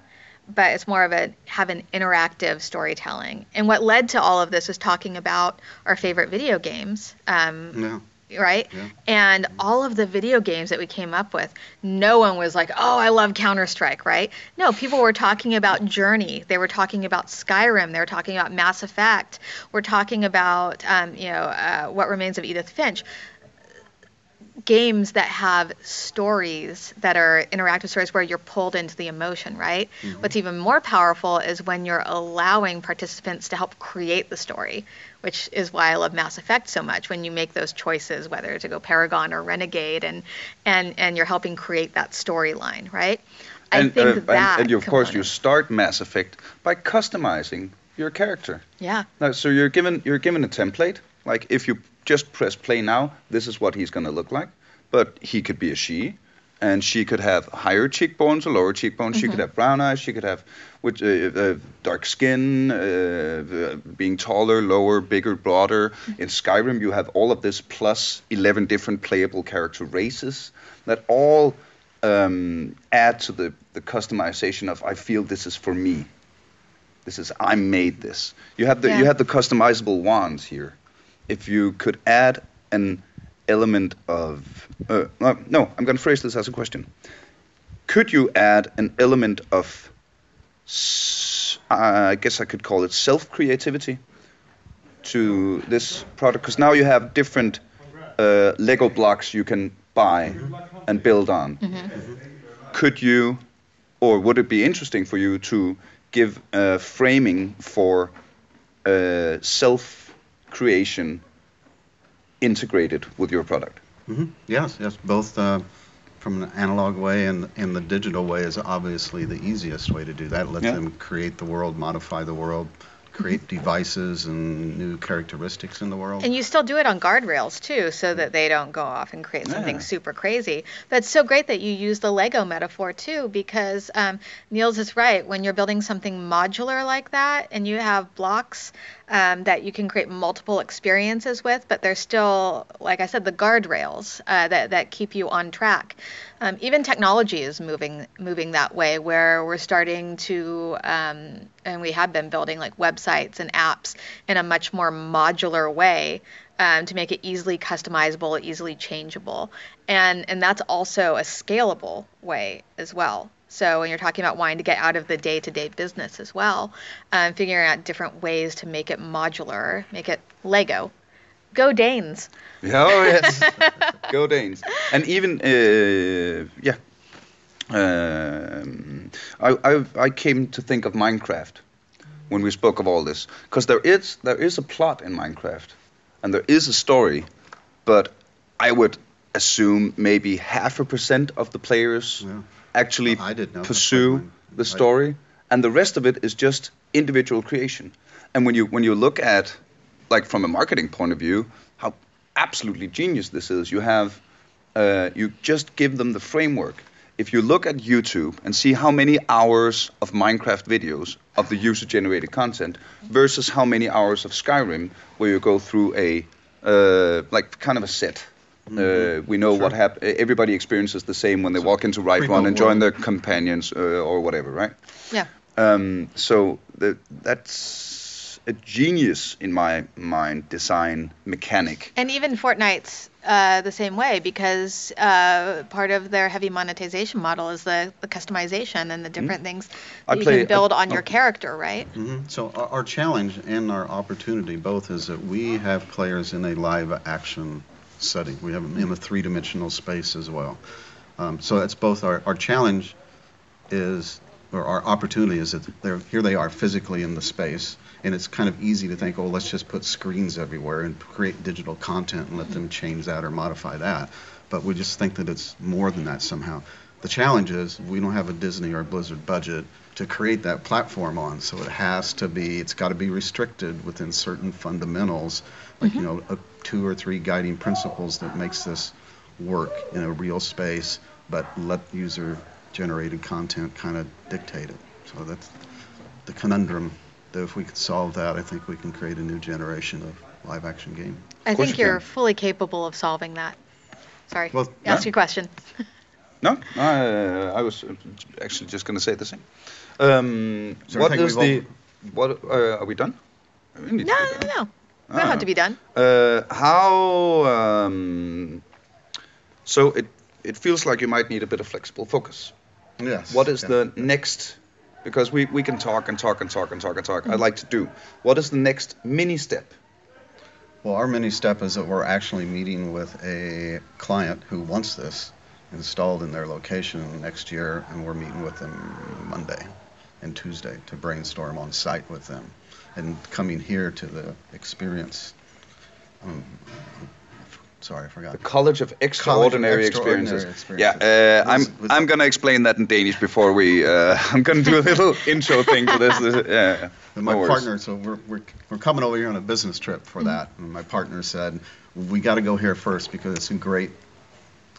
But it's more of a have an interactive storytelling. And what led to all of this was talking about our favorite video games. Um, Yeah. Right? Yeah. And all of the video games that we came up with, no one was like, "Oh, I love Counter Strike," right? No, people were talking about Journey. They were talking about Skyrim. They were talking about Mass Effect. We're talking about, um, you know, uh, What Remains of Edith Finch. Games that have stories that are interactive stories where you're pulled into the emotion, right? What's even more powerful is when you're allowing participants to help create the story, which is why I love Mass Effect so much. When you make those choices, whether to go Paragon or Renegade, and and and you're helping create that storyline, right? I and, think uh, that and, you, of course you start Mass Effect by customizing your character. yeah, No, so you're given you're given a template. Like if you just press play now, this is what he's gonna look like. But he could be a she, and she could have higher cheekbones or lower cheekbones. She Mm-hmm. could have brown eyes. She could have which uh, uh, dark skin, uh, uh, being taller, lower, bigger, broader. Mm-hmm. In Skyrim, you have all of this plus 11 different playable character races that all um, add to the, the customization of I feel this is for me. This is I made this. You have the Yeah. you have the customizable wands here. If you could add an element of uh, uh, no, I'm going to phrase this as a question. Could you add an element of I guess I could call it self creativity to this product because now you have different uh, Lego blocks you can buy and build on. Could you, or would it be interesting for you to give uh, framing for uh, self creation integrated with your product? hmm Yes, yes, both uh, from an analog way and, and the digital way is obviously the easiest way to do that. Let Yeah. them create the world, modify the world, create devices and new characteristics in the world. And you still do it on guardrails too, so that they don't go off and create something Yeah. super crazy. But it's so great that you use the Lego metaphor too, because um, Niels is right. When you're building something modular like that, and you have blocks um, that you can create multiple experiences with, but there's still, like I said, the guardrails uh, that that keep you on track. Um, even technology is moving moving that way, where we're starting to, um, and we have been building like websites and apps in a much more modular way um, to make it easily customizable, easily changeable, and and that's also a scalable way as well. So when you're talking about wanting to get out of the day-to-day business as well, um, figuring out different ways to make it modular, make it Lego. Go Danes. Yeah, oh yes, go Danes. And even uh, yeah, um, I, I I came to think of Minecraft when we spoke of all this because there is there is a plot in Minecraft and there is a story, but I would assume maybe half a percent of the players Yeah. Actually I didn't know. Pursue the story, and the rest of it is just individual creation. And when you when you look at, like from a marketing point of view, how absolutely genius this is. You have, uh, you just give them the framework. If you look at YouTube and see how many hours of Minecraft videos of the user-generated content versus how many hours of Skyrim, where you go through a uh, like kind of a set. Uh, we know what happens. Everybody experiences the same when they walk into Right remote Run and join their companions uh, or whatever, right? Yeah. Um, so the, that's a genius in my mind design mechanic. And even Fortnite's uh, the same way because uh, part of their heavy monetization model is the, the customization and the different things I you play- can build I- on your oh. character, right? hmm So our, our challenge and our opportunity both is that we have players in a live action setting. We have them in a three-dimensional space as well. Um, so that's both our, our challenge is, or our opportunity is that they're, here they are physically in the space, and it's kind of easy to think, oh, let's just put screens everywhere and create digital content and let them change that or modify that. But we just think that it's more than that somehow. The challenge is we don't have a Disney or Blizzard budget to create that platform on, so it has to be, it's got to be restricted within certain fundamentals, like you know, a, two or three guiding principles that makes this work in a real space, but let user-generated content kind of dictate it. So that's the conundrum. That if we could solve that, I think we can create a new generation of live-action game. I think you you're can. fully capable of solving that. Sorry. Well, ask your question. No, uh, I was uh, actually just going to say the same. Um, So I what is we've the what? Uh, are we done? We No, no, no, no. We don't Ah. to be done. Uh, how? Um, so it it feels like you might need a bit of flexible focus. Yes. What is yeah. the next? Because we, we can talk and talk and talk and talk and talk. Mm-hmm. I'd like to do. What is the next mini step? Well, our mini step is that we're actually meeting with a client who wants this installed in their location next year, and we're meeting with them Monday and Tuesday to brainstorm on site with them, and coming here to the experience. Um, sorry, I forgot. The College of Extraordinary, Extraordinary Experiences. Experiences. Yeah, uh, I'm Was- was- I'm gonna explain that in Danish before we. Uh, I'm gonna do a little intro thing to this. this yeah, And my no partner, so we're, we're, we're coming over here on a business trip for that. And my partner said, we got to go here first because it's a great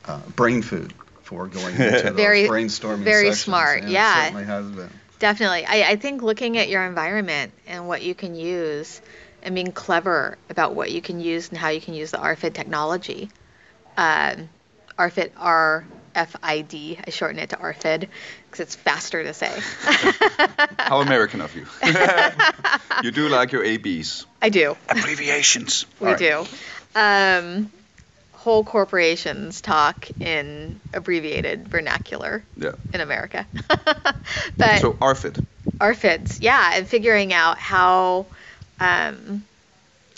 uh, brain food for going into those Very- brainstorming very sessions. smart, it yeah. certainly has been. Definitely. I, I think looking at your environment and what you can use and being clever about what you can use and how you can use the RFID technology. Um, RFID, R-F-I-D. I shorten it to RFID because it's faster to say. How American of you. you do like your ABs. I do. Abbreviations. We All right. do. Um, whole corporations talk in abbreviated vernacular Yeah. in America. but So RFID. RFIDs, yeah, and figuring out how. Um,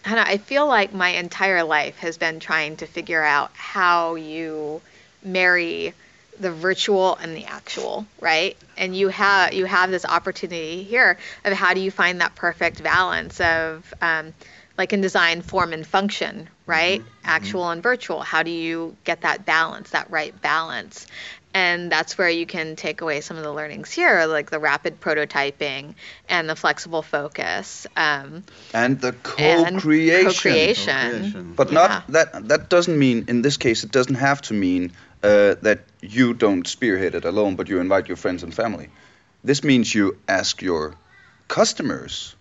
I know, I feel like my entire life has been trying to figure out how you marry the virtual and the actual, right? And you have you have this opportunity here of how do you find that perfect balance of um, like in design, form and function, right? Actual and virtual. How do you get that balance, that right balance? And that's where you can take away some of the learnings here, like the rapid prototyping and the flexible focus. Um, And the co-creation. co-creation. Co-creation. But Yeah. not that. That doesn't mean in this case. It doesn't have to mean uh, that you don't spearhead it alone, but you invite your friends and family. This means you ask your customers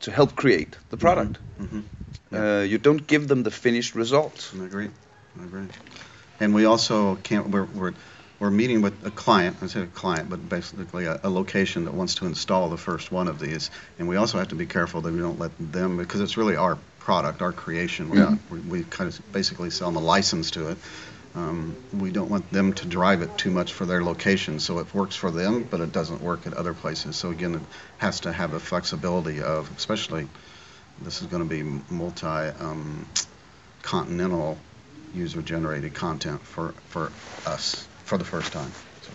to help create the product. Mhm. Uh, you don't give them the finished result. I agree. I agree. And we also can't, we're, we're, we're meeting with a client, I say a client, but basically a, a location that wants to install the first one of these. And we also have to be careful that we don't let them, because it's really our product, our creation. We're not, we, we kind of basically sell them a license to it. Um, we don't want them to drive it too much for their location, so it works for them, but it doesn't work at other places. So again, it has to have a flexibility of, especially, this is going to be multi, um, continental user-generated content for, for us for the first time. So,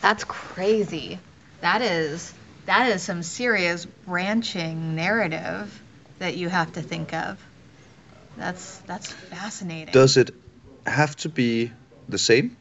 That's crazy. That is that is some serious branching narrative that you have to think of. That's that's fascinating. Does it have to be the same?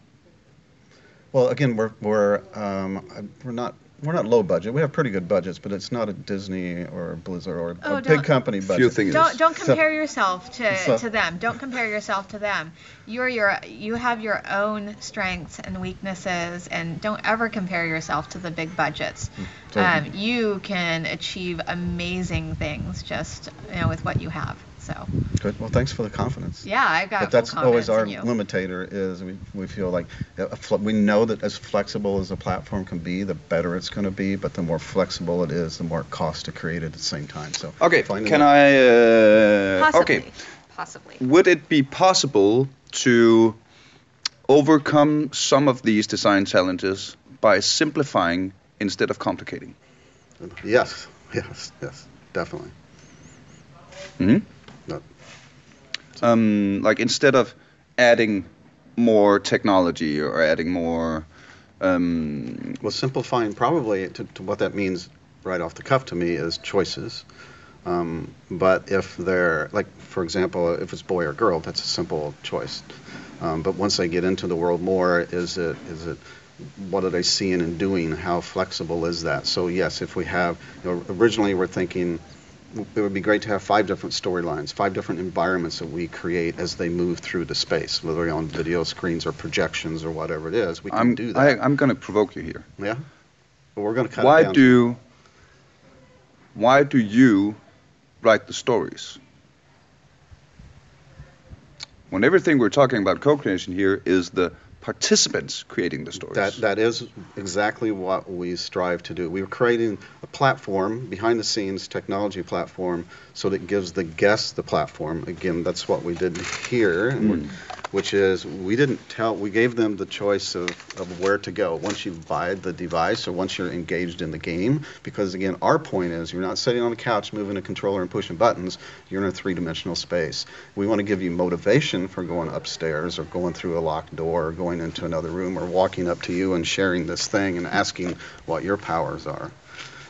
well, again, we're we're um, we're not we're not low budget. We have pretty good budgets, but it's not a Disney or a Blizzard or Oh, a big company budget. Few things. don't don't So- compare yourself to, so- to them. Don't compare yourself to them. You're your you have your own strengths and weaknesses, and don't ever compare yourself to the big budgets. So- Um, you can achieve amazing things just you know with what you have. So Good. Well, thanks for the confidence. yeah, I've got But full that's always our in you. limitator is we, we feel like a fle- we know that as flexible as a platform can be, the better it's going to be. But the more flexible it is, the more cost to create it at the same time. So Okay. finding Can I? Uh, Possibly. okay. Possibly. Would it be possible to overcome some of these design challenges by simplifying instead of complicating? Yes. Yes. Yes. Definitely. hmm Um, like instead of adding more technology or adding more. Um, Well, simplifying probably to, to what that means right off the cuff to me is choices. Um, but if they're like, for example, if it's boy or girl, that's a simple choice. Um, but once they get into the world more, is it is it what are they seeing and doing? How flexible is that? So yes, if we have, you know, originally we're thinking it would be great to have five different storylines, five different environments that we create as they move through the space, whether on video screens or projections or whatever it is. We can I'm do that. I, I'm going to provoke you here. yeah. But we're going to cut Why do why do you write the stories? When everything we're talking about co-creation here is the participants creating the stories. That that is exactly what we strive to do. We are creating a platform, behind the scenes technology platform, so that it gives the guests the platform. Again, that's what we did here, we're- hmm. Which is we didn't tell. We gave them the choice of, of where to go once you buy the device or once you're engaged in the game. Because again, our point is you're not sitting on the couch moving a controller and pushing buttons. You're in a three-dimensional space. We want to give you motivation for going upstairs or going through a locked door or going into another room or walking up to you and sharing this thing and asking what your powers are.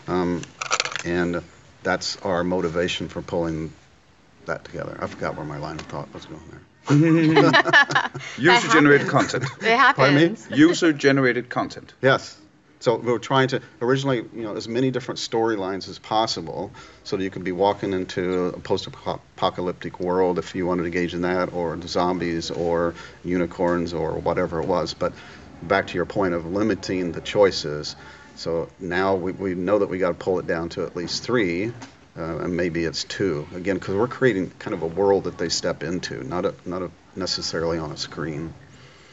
Um, and that's our motivation for pulling that together. I forgot where my line of thought was going there. User generated content. It Pardon me? happens. User generated content. Yes. So we were trying to originally, you know, as many different storylines as possible, so that you could be walking into a post-apocalyptic world if you wanted to engage in that, or the zombies, or unicorns, or whatever it was. But back to your point of limiting the choices. So now we, we know that we got to pull it down to at least three, uh, and maybe it's two. Again, because we're creating kind of a world that they step into, not a, not a necessarily on a screen.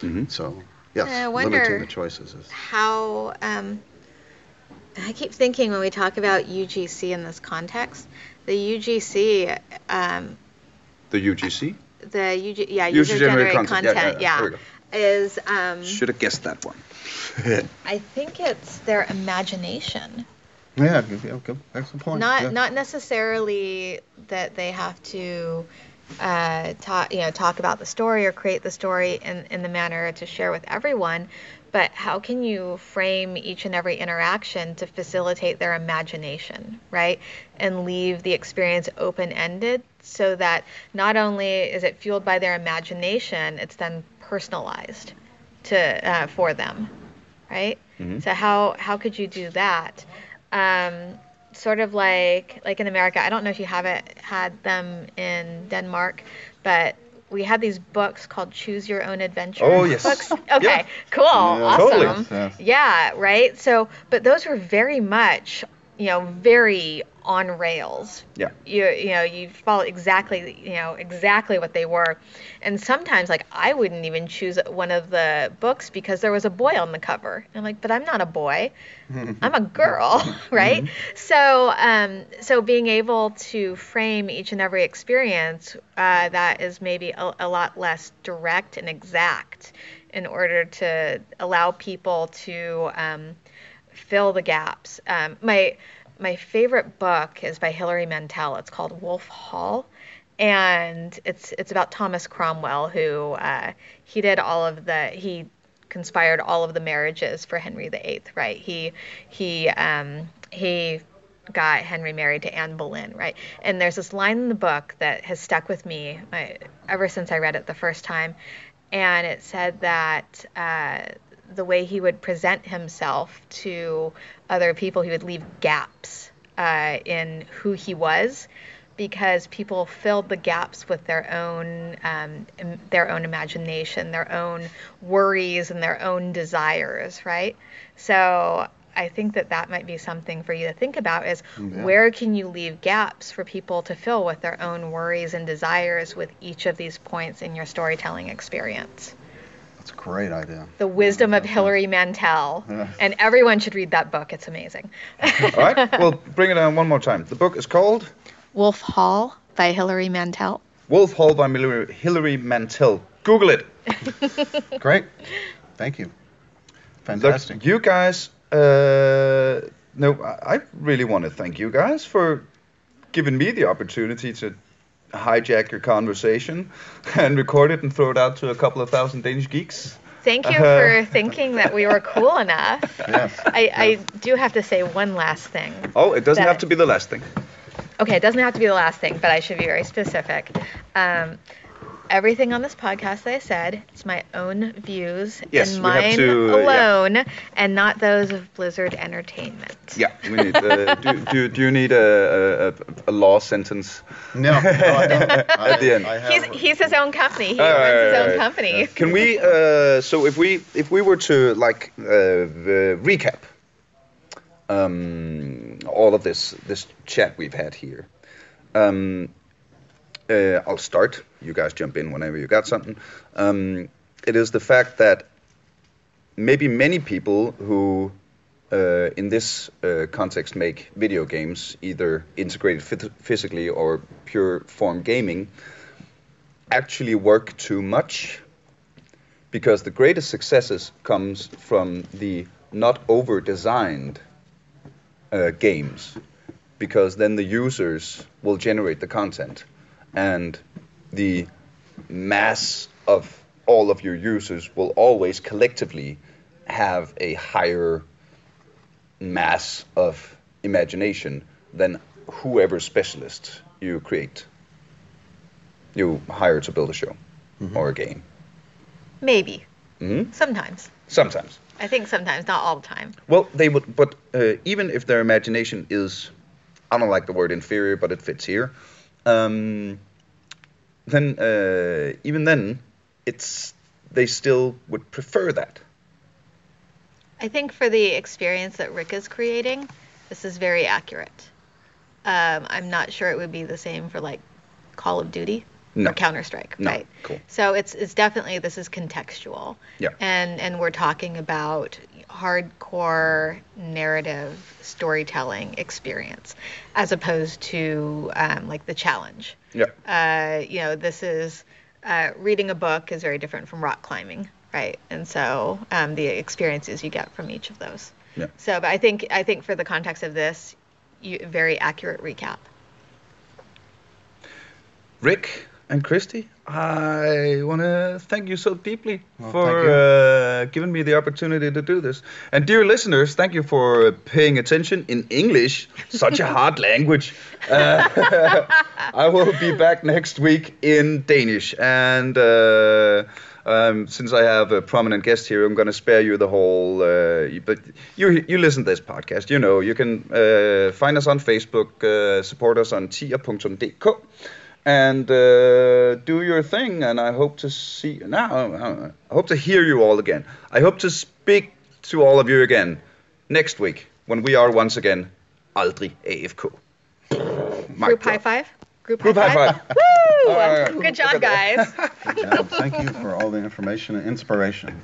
Mhm. So yes, I limiting the choices is. how um, I keep thinking when we talk about UGC in this context, the UGC, um, The UGC. the UG, yeah, User user generated generated content. Yeah, content, yeah, yeah, there we go. is um, Should have guessed that one. I think it's their imagination. Yeah, good, yeah, good. excellent point. not yeah. not necessarily that they have to uh, talk you know talk about the story or create the story in, in the manner to share with everyone but how can you frame each and every interaction to facilitate their imagination right and leave the experience open ended so that not only is it fueled by their imagination it's then personalized to uh, for them right so how how could you do that um, sort of like like in America. I don't know if you haven't had them in Denmark, but we had these books called Choose Your Own Adventure. Oh, yes. Books. Okay, Yeah. cool, totally. awesome. Yes, yes. Yeah, right. So, but those were very much, you know, very on rails. Yeah. You you know you follow exactly you know exactly what they were, and sometimes like I wouldn't even choose one of the books because there was a boy on the cover. And I'm like, but I'm not a boy. I'm a girl, right? So, um, so being able to frame each and every experience uh, that is maybe a, a lot less direct and exact, in order to allow people to um, fill the gaps. Um, my my favorite book is by Hilary Mantel. It's called Wolf Hall, and it's it's about Thomas Cromwell, who uh, he did all of the he conspired all of the marriages for Henry VIII. Right? He he um, he got Henry married to Anne Boleyn, right? And there's this line in the book that has stuck with me I, ever since I read it the first time, and it said that uh, the way he would present himself to other people, he would leave gaps uh, in who he was, because people filled the gaps with their own um, their own imagination, their own worries, and their own desires, right? So I think that that might be something for you to think about is Yeah. where can you leave gaps for people to fill with their own worries and desires with each of these points in your storytelling experience. That's a great idea. The Wisdom of Hilary Mantel. Yeah. And everyone should read that book. It's amazing. All right. well, bring it on one more time. The book is called Wolf Hall by Hilary Mantel. Wolf Hall by Hilary, Hilary Mantel. Google it. Great. Thank you. Look, Fantastic. you guys. Uh, no, I I really want to thank you guys for giving me the opportunity to hijack your conversation and record it and throw it out to a couple of thousand Danish geeks. Thank you Uh-huh. for thinking that we were cool enough. Yes. I, I do have to say one last thing. Oh, it doesn't have to be the last thing. Okay, it doesn't have to be the last thing, but I should be very specific. Um, everything on this podcast that I said, it's my own views Yes, and mine to, uh, yeah. alone, and not those of Blizzard Entertainment. Yeah, we need. Uh, do, do, do you need a, a, a law sentence? No, no, I don't. I, At the end. He's he's his own company. He All right, runs his right, own right. company. Can we? Uh, so if we if we were to like uh, recap um, all of this this chat we've had here, um, uh, I'll start. You guys jump in whenever you got something. Um, it is the fact that maybe many people who uh, in this uh, context make video games either integrated phys- physically or pure form gaming actually work too much because the greatest successes comes from the not over designed uh, games because then the users will generate the content and the mass of all of your users will always collectively have a higher mass of imagination than whoever specialist you create you hire to build a show or a game Maybe. hmm Sometimes. sometimes I think sometimes, not all the time. well they would but uh, even if their imagination is i don't like the word inferior but it fits here um, then uh, even then it's they still would prefer that I think for the experience that Rick is creating, this is very accurate. Um, I'm not sure it would be the same for like Call of Duty No. or Counter Strike, No, right? cool. So it's it's definitely this is contextual. Yeah. And and we're talking about hardcore narrative storytelling experience, as opposed to um, like the challenge. yeah Uh, you know, this is uh, reading a book is very different from rock climbing, right? And so um, the experiences you get from each of those. Yeah. So, but I think I think for the context of this, you, very accurate recap. Rick and Christy, I want to thank you so deeply Well, for uh, giving me the opportunity to do this. And dear listeners, thank you for paying attention in English, such a hard language. Uh, I will be back next week in Danish. And uh, um, since I have a prominent guest here, I'm going to spare you the whole. Uh, but you you listen to this podcast, you know. You can uh, find us on Facebook, uh, support us on tia.dk and uh, do your thing. And I hope to see you now. I hope to hear you all again. I hope to speak to all of you again next week when we are once again aldrig AFK. Mic Group drop. high five. Group, Group high five. Woo! All right. Good job, guys. Good job. thank you for all the information and inspiration.